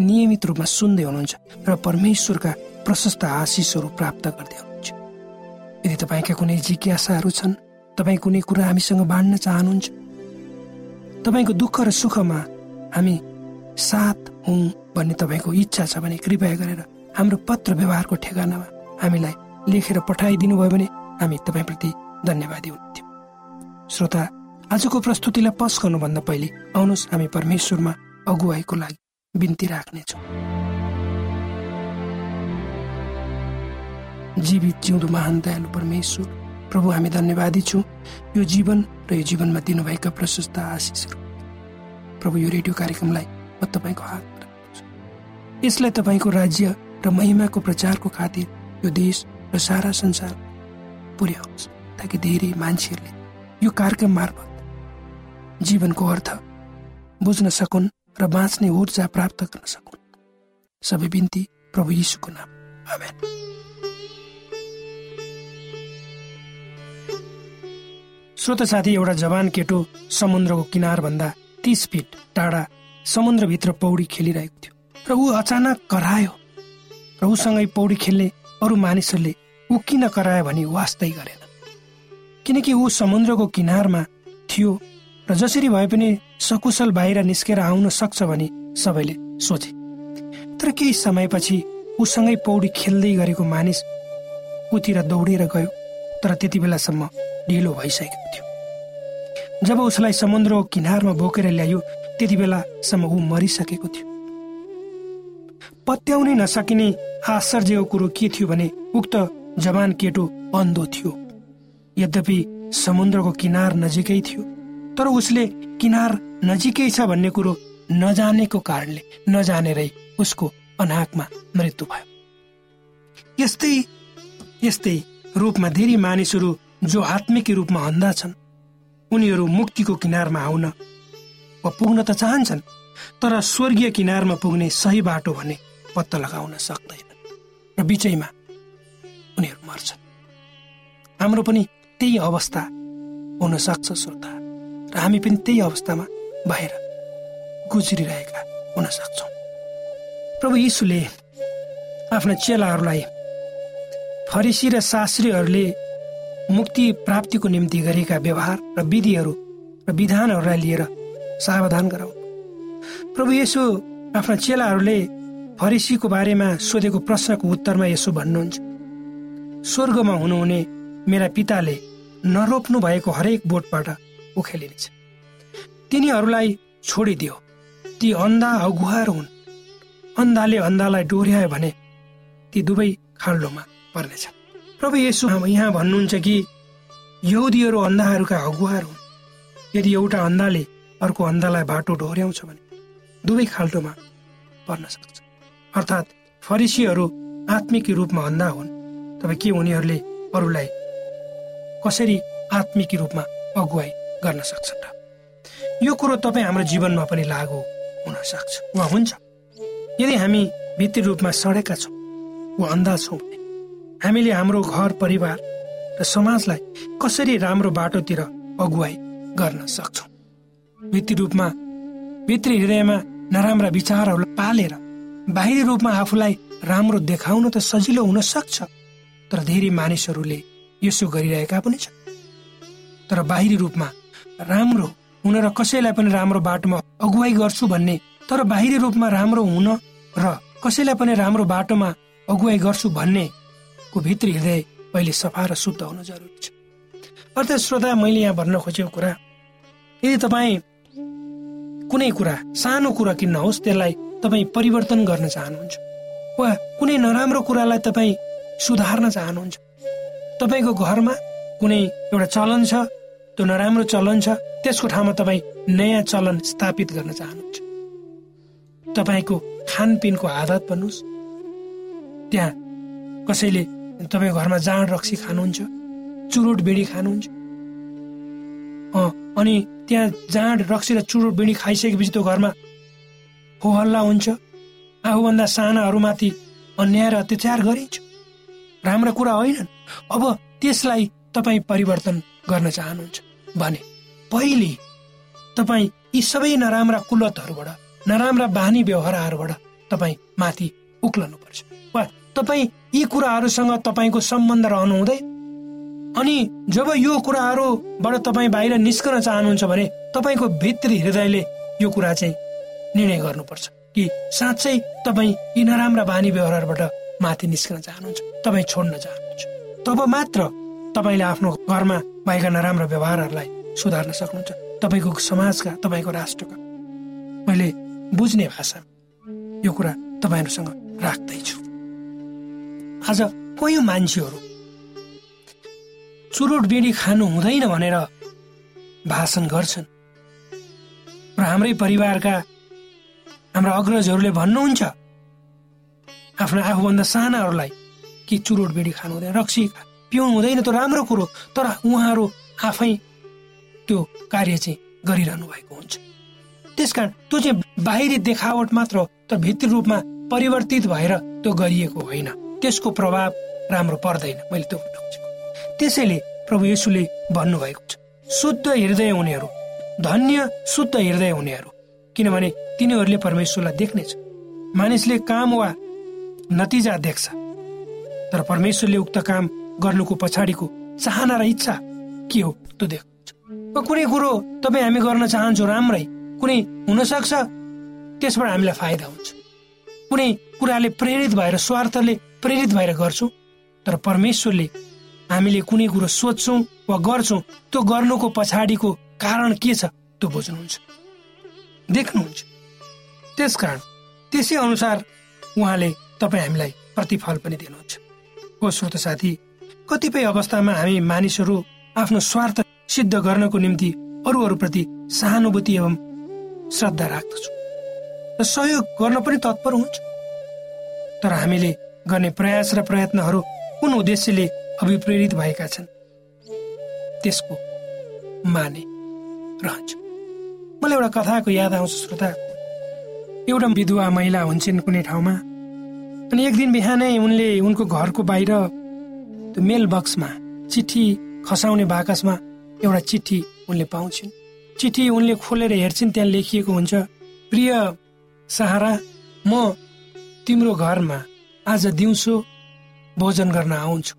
नियमित रूपमा सुन्दै हुनुहुन्छ र परमेश्वरका प्रशस्त आशिषहरू प्राप्त गर्दै हुनुहुन्छ। यदि तपाईँका कुनै जिज्ञासाहरू छन् तपाईँ कुनै कुरा हामीसँग बाँड्न चाहनुहुन्छ तपाईँको दुःख र सुखमा हामी साथ हौँ भन्ने तपाईँको इच्छा छ भने कृपया गरेर हाम्रो पत्र व्यवहारको ठेगानामा हामीलाई लेखेर पठाइदिनु भयो भने हामी तपाईँप्रति धन्यवादी हुन्थ्यौँ श्रोता आजको प्रस्तुतिलाई पस गर्नुभन्दा पहिले आउनुहोस् हामी परमेश्वरमा अगुवाईको लागि। बिन्ती राख्नेछौँ। जीवित जिउँदो महान दयालु परमेश्वर प्रभु हामी धन्यवादी छौँ। यो जीवन र यो जीवनमा दिनुभएका प्रशस्त आशिषहरू। प्रभु यो रेडियो कार्यक्रमलाई म तपाईँको हातमा यसलाई तपाईँको राज्य र महिमाको प्रचारको खातिर यो देश र सारा संसार पुर्याओस् ताकि धेरै मान्छेहरूले यो कार्यक्रम मार्फत जीवनको अर्थ बुझ्न सकुन्। र बाँच्ने ऊर्जा प्राप्त गर्न सकुन्। सबै बिन्ती प्रभु यीशुको नाम। आमेन। श्रोत साथी एउटा जवान केटो समुद्रको किनारभन्दा तिस फिट टाढा समुद्रभित्र पौडी खेलिरहेको थियो। र ऊ अचानक करायो। र उसँगै पौडी खेल्ने अरू मानिसहरूले ऊ किन करायो भने वास्तै गरेन। किनकि ऊ समुद्रको किनारमा थियो र जसरी भए पनि सकुशल बाहिर निस्केर आउन सक्छ भनी सबैले सोचे। तर केही समयपछि उसँगै पौडी खेल्दै गरेको मानिस उतिर दौडेर गयो तर त्यति बेलासम्म ढिलो भइसकेको थियो। जब उसलाई समुद्रको किनारमा बोकेर ल्यायो त्यति बेलासम्म ऊ मरिसकेको थियो। पत्याउनै नसकिने आश्चर्यको कुरो के थियो भने उक्त जवान केटो अन्धो थियो। यद्यपि समुद्रको किनार नजिकै थियो। तर उसले किनार नजिकै छ भन्ने कुरो नजानेको कारणले नजानेरै उसको अनाकमा मृत्यु भयो। यस्तै यस्तै रूपमा धेरै मानिसहरू जो आत्मिक रूपमा अन्धा छन् उनीहरू मुक्तिको किनारमा आउन वा पुग्न त चाहन्छन् तर स्वर्गीय किनारमा पुग्ने सही बाटो भन्ने पत्ता लगाउन सक्दैन र बिचैमा उनीहरू मर्छन्। हाम्रो पनि त्यही अवस्था हुन सक्छ श्रोता। र हामी पनि त्यही अवस्थामा भएर गुज्रिरहेका हुन सक्छौँ। प्रभु यीशुले आफ्ना चेलाहरूलाई फरिसी र शास्त्रीहरूले मुक्ति प्राप्तिको निम्ति गरेका व्यवहार र विधिहरू र विधानहरूलाई लिएर सावधान गराउनु प्रभु यसो आफ्ना चेलाहरूले फरिसीको बारेमा सोधेको प्रश्नको उत्तरमा यसो भन्नुहुन्छ स्वर्गमा हुनुहुने मेरा पिताले नरोप्नु भएको हरेक बोटबाट उखेलिनेछ। तिनीहरूलाई छोडिदियो। ती अन्धा अगुहार हुन्। अन्धाले अन्धालाई डोर्यायो भने ती दुवै खाल्डोमा पर्नेछ प्रभु यसो यहाँ भन्नुहुन्छ कि यहुदीहरू अन्धाहरूका अगुवार हुन्। यदि एउटा अन्धाले अर्को अन्धालाई बाटो डोर्याउँछ भने दुवै खाल्टोमा पर्न सक्छ। अर्थात् फरिसीहरू आत्मिक रूपमा अन्धा हुन्। तब के उनीहरूले अरूलाई कसरी आत्मिक रूपमा अगुवाई गर्न सक्छन् र यो कुरो तपाईँ हाम्रो जीवनमा पनि लागु हुन सक्छ। वा हुन्छ। यदि हामी भित्री रूपमा सडेका छौँ वा अन्धा छौँ भने हामीले हाम्रो घर परिवार र समाजलाई कसरी राम्रो बाटोतिर अगुवाई गर्न सक्छौँ? भित्री रूपमा भित्री हृदयमा नराम्रा विचारहरूलाई पालेर बाहिरी रूपमा आफूलाई राम्रो देखाउन त सजिलो हुन सक्छ तर धेरै मानिसहरूले यसो गरिरहेका पनि छन्। तर बाहिरी रूपमा राम्रो हुन र कसैलाई पनि राम्रो बाटोमा अगुवाई गर्छु भन्ने तर बाहिरी रूपमा राम्रो हुन र कसैलाई पनि राम्रो बाटोमा अगुवाई गर्छु भन्नेको भित्री हृदय पहिले सफा र शुद्ध हुन जरुरी छ। अर्थात् श्रोता मैले यहाँ भन्न खोजेको कुरा यदि तपाईँ कुनै कुरा सानो कुरा किन्न होस् त्यसलाई तपाईँ परिवर्तन गर्न चाहनुहुन्छ वा कुनै नराम्रो कुरालाई तपाईँ सुधार्न चाहनुहुन्छ तपाईँको घरमा कुनै एउटा चलन छ त्यो नराम्रो चलन छ त्यसको ठाउँमा तपाईँ नयाँ चलन स्थापित गर्न चाहनुहुन्छ। तपाईँको खानपिनको आदत भन्नुहोस्। त्यहाँ कसैले तपाईँ घरमा जाँड रक्सी खानुहुन्छ चुरोट बिडी खानुहुन्छ। अनि त्यहाँ जाँड रक्सी र चुरोट बिडी खाइसकेपछि त्यो घरमा हो हल्ला हुन्छ। आफूभन्दा सानाहरूमाथि अन्याय र अत्याचार गरिन्छ। राम्रा कुरा होइनन्। अब त्यसलाई तपाईँ परिवर्तन गर्न चाहनुहुन्छ? भने पहिले तपाईँ यी सबै नराम्रा कुलतहरूबाट नराम्रा बानी व्यवहारहरूबाट तपाईँ माथि उक्लनु पर्छ वा तपाईँ यी कुराहरूसँग तपाईँको सम्बन्ध रहनु हुँदैन अनि जब यो कुराहरूबाट तपाईँ बाहिर निस्कन चाहनुहुन्छ भने तपाईँको भित्री हृदयले यो कुरा चाहिँ निर्णय गर्नुपर्छ कि साँच्चै तपाईँ यी नराम्रा बानी व्यवहारबाट माथि निस्कन चाहनुहुन्छ तपाईँ छोड्न चाहनुहुन्छ। तब मात्र तपाईँले आफ्नो घरमा भएका नराम्रा व्यवहारहरूलाई सुधार्न सक्नुहुन्छ। तपाईँको समाजका तपाईँको राष्ट्रका। मैले बुझ्ने भाषा यो कुरा तपाईँहरूसँग राख्दैछु। आज कयौँ मान्छेहरू चुरोट बिडी खानु हुँदैन भनेर भाषण गर्छन्। र हाम्रै परिवारका हाम्रा अग्रजहरूले भन्नुहुन्छ आफ्नो आफूभन्दा सानाहरूलाई कि चुरोट बिडी खानु हुँदैन रक्सी पिउनु हुँदैन त राम्रो कुरो। तर उहाँहरू आफै त्यो कार्य चाहिँ गरिरहनु भएको हुन्छ। त्यसकारण त्यो चाहिँ बाहिरी देखावट मात्र तर भित्री रूपमा परिवर्तित भएर त्यो गरिएको होइन। त्यसको प्रभाव राम्रो पर्दैन मैले त्यो त्यसैले प्रभु येसुले भन्नुभएको छ शुद्ध हृदय हुनेहरू धन्य शुद्ध हृदय हुनेहरू किनभने तिनीहरूले परमेश्वरलाई देख्नेछ। मानिसले काम वा नतिजा देख्छ तर परमेश्वरले उक्त काम गर्नुको पछाडिको चाहना र इच्छा के हो त्यो देख्नुहुन्छ कुनै कुरो तपाईँ हामी गर्न चाहन्छौँ राम्रै कुनै हुनसक्छ त्यसबाट हामीलाई फाइदा हुन्छ। कुनै कुराले प्रेरित भएर स्वार्थले प्रेरित भएर गर्छौँ तर परमेश्वरले हामीले कुनै कुरो सोध्छौँ वा गर्छौँ त्यो गर्नुको पछाडिको कारण के छ त्यो बुझ्नुहुन्छ। देख्नुहुन्छ। त्यसकारण त्यसै अनुसार उहाँले तपाईँ हामीलाई प्रतिफल पनि दिनुहुन्छ। हो श्रोत साथी कतिपय अवस्थामा हामी मानिसहरू आफ्नो स्वार्थ सिद्ध गर्नको निम्ति अरूहरूप्रति सहानुभूति एवं श्रद्धा राख्दछौँ र सहयोग गर्न पनि तत्पर हुन्छ। तर हामीले गर्ने प्रयास र प्रयत्नहरू कुन उद्देश्यले अभिप्रेरित भएका छन् त्यसको माने रहन्छ। मलाई एउटा कथाको याद आउँछ श्रोता। एउटा विधवा महिला हुन्छन् कुनै ठाउँमा अनि एक दिन बिहानै उनले उनको घरको बाहिर त्यो मेल बक्समा चिठी खसाउने बाकसमा एउटा चिठी उनले पाउँछिन्। चिठी उनले खोलेर हेर्छिन् त्यहाँ लेखिएको हुन्छ प्रिय सहारा म तिम्रो घरमा आज दिउँसो भोजन गर्न आउँछु।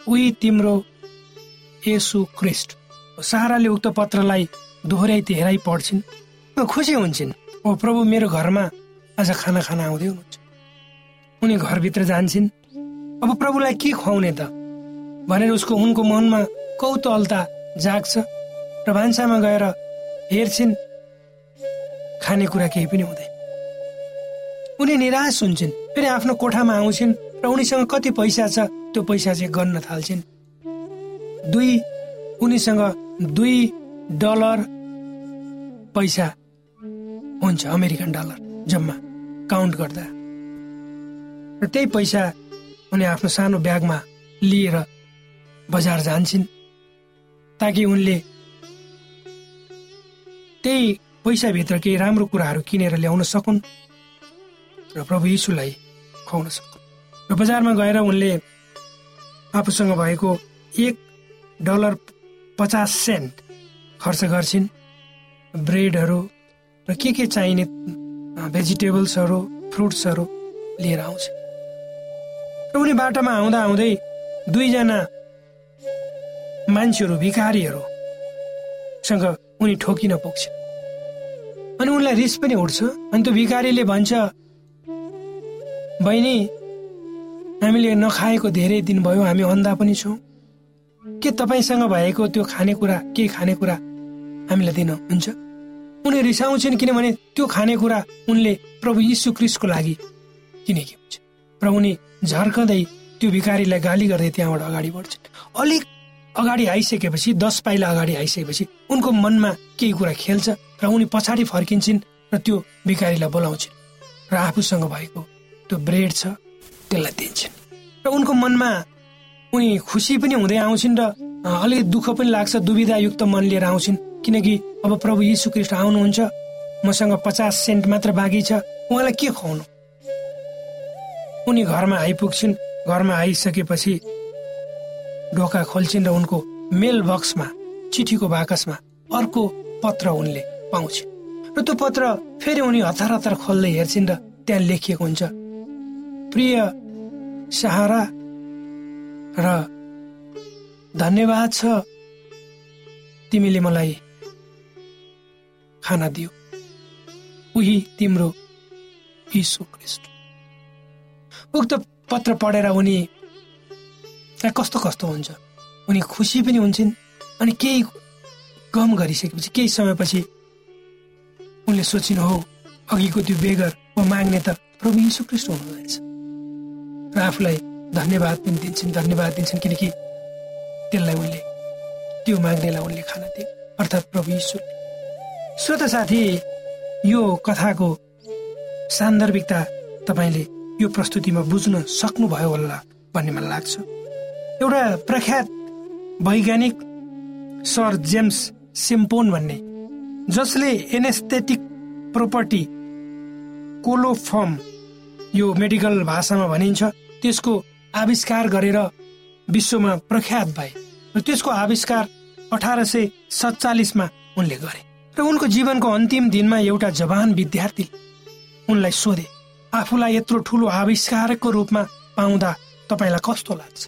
उही तिम्रो यसु क्रिस्ट सहाराले उक्त पत्रलाई दोहोऱ्याइ तेह्राइ पढ्छिन्। खुसी हुन्छन्। ओ प्रभु मेरो घरमा आज खाना खाना आउँदै हुनुहुन्छ। उनी घरभित्र जान्छन्। अब प्रभुलाई के खुवाउने त? भनेर उसको उनको मनमा कौतलता जाग्छ र भान्सामा गएर हेर्छिन् खानेकुरा केही पनि हुँदैन। उनी निराश हुन्छन् फेरि आफ्नो कोठामा आउँछन् र उनीसँग कति पैसा छ त्यो पैसा चाहिँ गन्न थाल्छन्। दुई उनीसँग दुई डलर पैसा हुन्छ अमेरिकन डलर जम्मा काउन्ट गर्दा। र त्यही पैसा उनी आफ्नो सानो ब्यागमा लिएर बजार जान्छन् ताकि उनले त्यही पैसाभित्र केही राम्रो कुराहरू किनेर ल्याउन सकुन् र प्रभु यीशुलाई खुवाउन सकुन्। र बजारमा गएर उनले आफूसँग भएको एक डलर पचास सेन्ट खर्च गर्छिन्। ब्रेडहरू र के के चाहिने भेजिटेबल्सहरू फ्रुट्सहरू लिएर आउँछ उनी बाटोमा आउँदा आउँदै दुईजना मान्छेहरू भिखारीहरूसँग उनी ठोकिन पुग्छ। अनि उनलाई रिस पनि उठ्छ। अनि त्यो भिखारीले भन्छ बहिनी हामीले नखाएको धेरै दिन भयो हामी अन्धा पनि छौँ। के तपाईँसँग भएको त्यो खानेकुरा केही खानेकुरा हामीलाई दिन हुन्छ उनी रिसाउँछन् किनभने त्यो खानेकुरा उनले प्रभु यीशु क्रिस्टको लागि किनेकी हुन्छ। र उनी झर्कँदै त्यो भिखारीलाई गाली गर्दै त्यहाँबाट अगाडि बढ्छन् अलिक अगाडि आइसकेपछि दस पाइला अगाडि आइसकेपछि उनको मनमा केही कुरा खेल्छ र उनी पछाडि फर्किन्छन् र त्यो भिखारीलाई बोलाउँछिन्। र आफूसँग भएको त्यो ब्रेड छ त्यसलाई दिन्छन्। र उनको मनमा उनी खुसी पनि हुँदै आउँछिन् र अलिक दुःख पनि लाग्छ दुविधायुक्त मन लिएर आउँछिन्। किनकि अब प्रभु यीशु कृष्ण आउनुहुन्छ मसँग पचास सेन्ट मात्र बाँकी छ उहाँलाई के खुवाउनु? उनी घरमा आइपुग्छिन्। घरमा आइसकेपछि ढोका खोल्छिन् र उनको मेल बक्समा चिठीको बाकसमा अर्को पत्र उनले पाउँछिन्। र त्यो पत्र फेरि उनी हतार हतार खोल्दै हेर्छिन् र त्यहाँ लेखिएको हुन्छ प्रिय सहारा र धन्यवाद छ तिमीले मलाई खाना दियो। उही तिम्रो यीशु ख्रिस्ट उक्त पत्र पढेर उनी त्यहाँ कस्तो कस्तो हुन्छ? उनी खुसी पनि हुन्छन् अनि केही गम गरिसकेपछि केही समयपछि उनले सोचिनु हो अघिको त्यो बेगर वा माग्ने त प्रभु यीशु ख्रिस्ट हुनुहुँदैछ र आफूलाई धन्यवाद पनि दिन्छन् धन्यवाद दिन्छन् किनकि त्यसलाई उनले त्यो माग्नेलाई उनले खाना दिए। अर्थात् प्रभु यीशु। श्रोता साथी यो कथाको सान्दर्भिकता तपाईँले यो प्रस्तुतिमा बुझ्न सक्नुभयो होला भन्ने मलाई लाग्छ। एउटा प्रख्यात वैज्ञानिक सर जेम्स सिम्पोन भन्ने जसले एनेस्थेटिक प्रोपर्टी कोलोफर्म यो मेडिकल भाषामा भनिन्छ त्यसको आविष्कार गरेर विश्वमा प्रख्यात भए र त्यसको आविष्कार अठार सय सत्तालिसमा उनले गरे। र उनको जीवनको अन्तिम दिनमा एउटा जवान विद्यार्थी उनलाई सोधे आफूलाई यत्रो ठुलो आविष्कारको रूपमा पाउँदा तपाईँलाई कस्तो लाग्छ?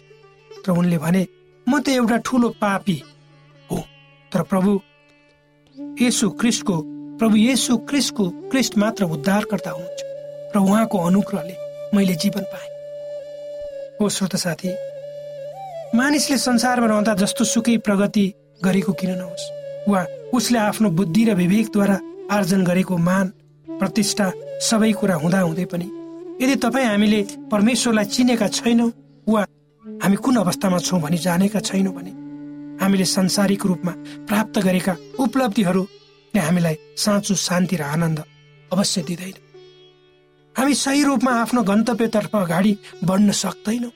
र उनले भने म त एउटा ठुलो पापी हो। तर प्रभु येसु क्रिस्टको प्रभु येसु क्रिस्टको क्रिस्ट मात्र उद्धारकर्ता हुनुहुन्छ र उहाँको अनुग्रहले मैले जीवन पाएँ। हो श्रोत साथी मानिसले संसारमा रहँदा जस्तो सुकै प्रगति गरेको किन नहोस् वा उसले आफ्नो बुद्धि र विवेकद्वारा आर्जन गरेको मान प्रतिष्ठा सबै कुरा हुँदा हुँदै पनि यदि तपाईँ हामीले परमेश्वरलाई चिनेका छैनौँ वा हामी कुन अवस्थामा छौँ भनी जानेका छैनौँ भने हामीले संसारिक रूपमा प्राप्त गरेका उपलब्धिहरूले हामीलाई साँचो शान्ति र आनन्द अवश्य दिँदैन। हामी सही रूपमा आफ्नो गन्तव्यतर्फ अगाडि बढ्न सक्दैनौँ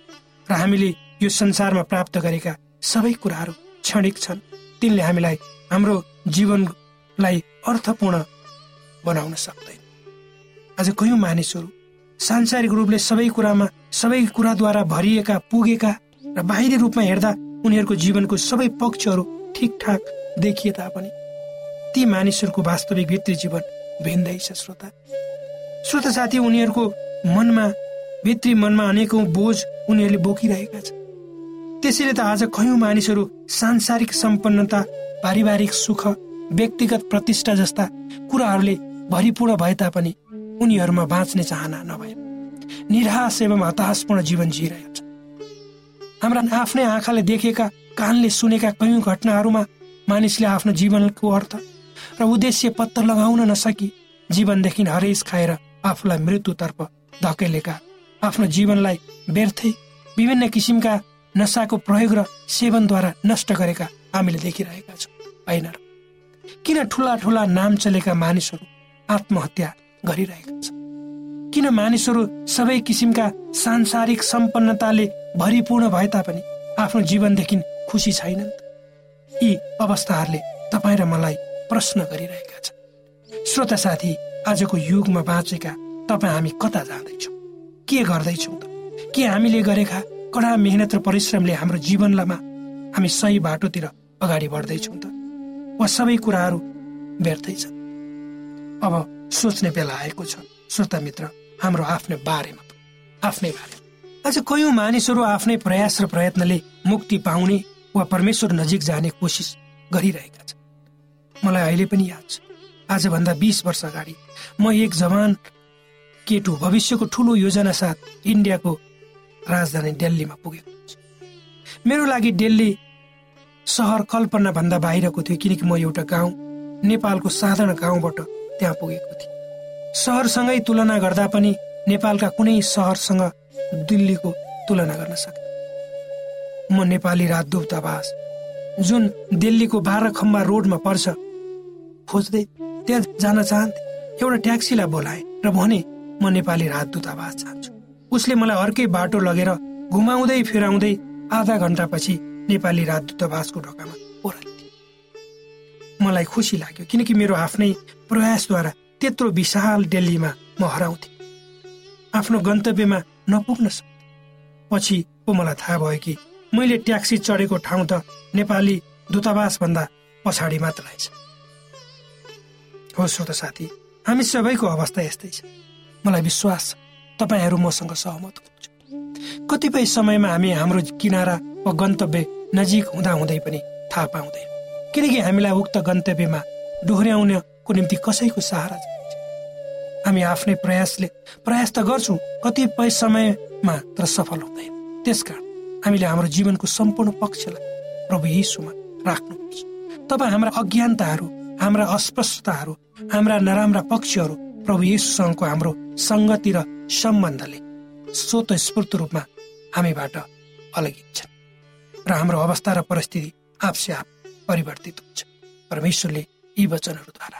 र हामीले यो संसारमा प्राप्त गरेका सबै कुराहरू क्षणिक छन्। तिनले हामीलाई हाम्रो जीवनलाई अर्थपूर्ण बनाउन सक्दैन। आज कयौँ मानिसहरू? सांसारिक रूपले सबै कुरामा सबै कुराद्वारा भरिएका पुगेका र बाहिरी रूपमा हेर्दा उनीहरूको जीवनको सबै पक्षहरू ठिकठाक देखिए तापनि ती मानिसहरूको वास्तविक भित्री जीवन भिन्दै छ श्रोता। श्रोता साथी उनीहरूको मनमा भित्री मनमा अनेकौँ बोझ उनीहरूले बोकिरहेका छन्। त्यसैले त आज कयौँ मानिसहरू सांसारिक सम्पन्नता पारिवारिक सुख व्यक्तिगत प्रतिष्ठा जस्ता कुराहरूले भरिपूर्ण भए तापनि उनीहरूमा बाँच्ने चाहना नभए। निराश एवं हताशपूर्ण जीवन जिइरहेको छ हाम्रा आफ्नै आँखाले देखेका कानले सुनेका कयौँ घटनाहरूमा मानिसले आफ्नो जीवनको अर्थ र उद्देश्य पत्ता लगाउन नसकी जीवनदेखि हरेस खाएर आफूलाई मृत्युतर्फ धकेलेका आफ्नो जीवनलाई व्यर्थै विभिन्न किसिमका नसाको प्रयोग र सेवनद्वारा नष्ट गरेका हामीले देखिरहेका छौँ। होइन किन ठुला ठुला नाम चलेका मानिसहरू आत्महत्या गरिरहेका छन् किन मानिसहरू सबै किसिमका सांसारिक सम्पन्नताले भरिपूर्ण भए तापनि आफ्नो जीवनदेखि खुसी छैनन्? यी अवस्थाहरूले तपाईँ र मलाई प्रश्न गरिरहेका छन्। श्रोता साथी आजको युगमा बाँचेका तपाईँ हामी कता जाँदैछौँ? के गर्दैछौँ त? के हामीले गरेका कडा मेहनत र परिश्रमले हाम्रो जीवनलामा हामी सही बाटोतिर अगाडि बढ्दैछौँ त? वा सबै कुराहरू व्यर्थै छन्? अब सोच्ने बेला आएको छ। श्रोता मित्र हाम्रो आफ्नै बारेमा आफ्नै बारेमा। आज कयौँ मानिसहरू आफ्नै प्रयास र प्रयत्नले मुक्ति पाउने वा परमेश्वर नजिक जाने कोसिस गरिरहेका छन्। मलाई अहिले पनि याद छ। आजभन्दा बिस वर्ष अगाडि म एक जवान केटु भविष्यको ठुलो योजना साथ इन्डियाको राजधानी दिल्लीमा पुगेको मेरो लागि दिल्ली सहर कल्पना भन्दा बाहिरको थियो किनकि म एउटा गाउँ नेपालको साधारण गाउँबाट त्यहाँ पुगेको थिएँ। सहरसँगै तुलना गर्दा पनि नेपालका कुनै सहरसँग दिल्लीको तुलना गर्न सक्छ म नेपाली राजदूतावास जुन दिल्लीको बाह्र खम्बा रोडमा पर्छ खोज्दै त्यहाँ जान चाहन्थे। एउटा ट्याक्सीलाई बोलाए र भने म नेपाली राजदूतावास चाहन्छु। उसले मलाई अर्कै बाटो लगेर घुमाउँदै फिराउँदै आधा घन्टापछि नेपाली राजदूतावासको ढोकामा ओह्रालिदिए मलाई खुसी लाग्यो किनकि मेरो आफ्नै प्रयासद्वारा त्यत्रो विशाल दिल्लीमा म हराउँथे। आफ्नो गन्तव्यमा नपुग्न सक्थे। पछि पो मलाई थाहा भयो कि मैले ट्याक्सी चढेको ठाउँ त नेपाली दूतावास भन्दा पछाडि मात्र रहेछ। हो श्रोत साथी हामी सबैको अवस्था यस्तै छ। मलाई विश्वास छ तपाईँहरू मसँग सहमत हुनुहुन्छ। कतिपय समयमा हामी हाम्रो किनारा वा गन्तव्य नजिक हुँदा हुँदै पनि थाहा पाउँदैन। किनकि हामीलाई उक्त गन्तव्यमा डोहोऱ्याउनको निम्ति कसैको सहारा हामी आफ्नै प्रयासले प्रयास त गर्छौँ कतिपय समयमा तर सफल हुँदैन। त्यसकारण हामीले हाम्रो जीवनको सम्पूर्ण पक्षलाई प्रभु यीशुमा राख्नुपर्छ। तब हाम्रा अज्ञानताहरू हाम्रा अस्पष्टताहरू हाम्रा नराम्रा पक्षहरू प्रभु यीशुसँगको हाम्रो सङ्गति र सम्बन्धले स्वत स्फूर्त रूपमा हामीबाट अलगिन्छन् र हाम्रो अवस्था र परिस्थिति आफसे आफ परिवर्तित हुन्छ। परमेश्वरले यी वचनहरूद्वारा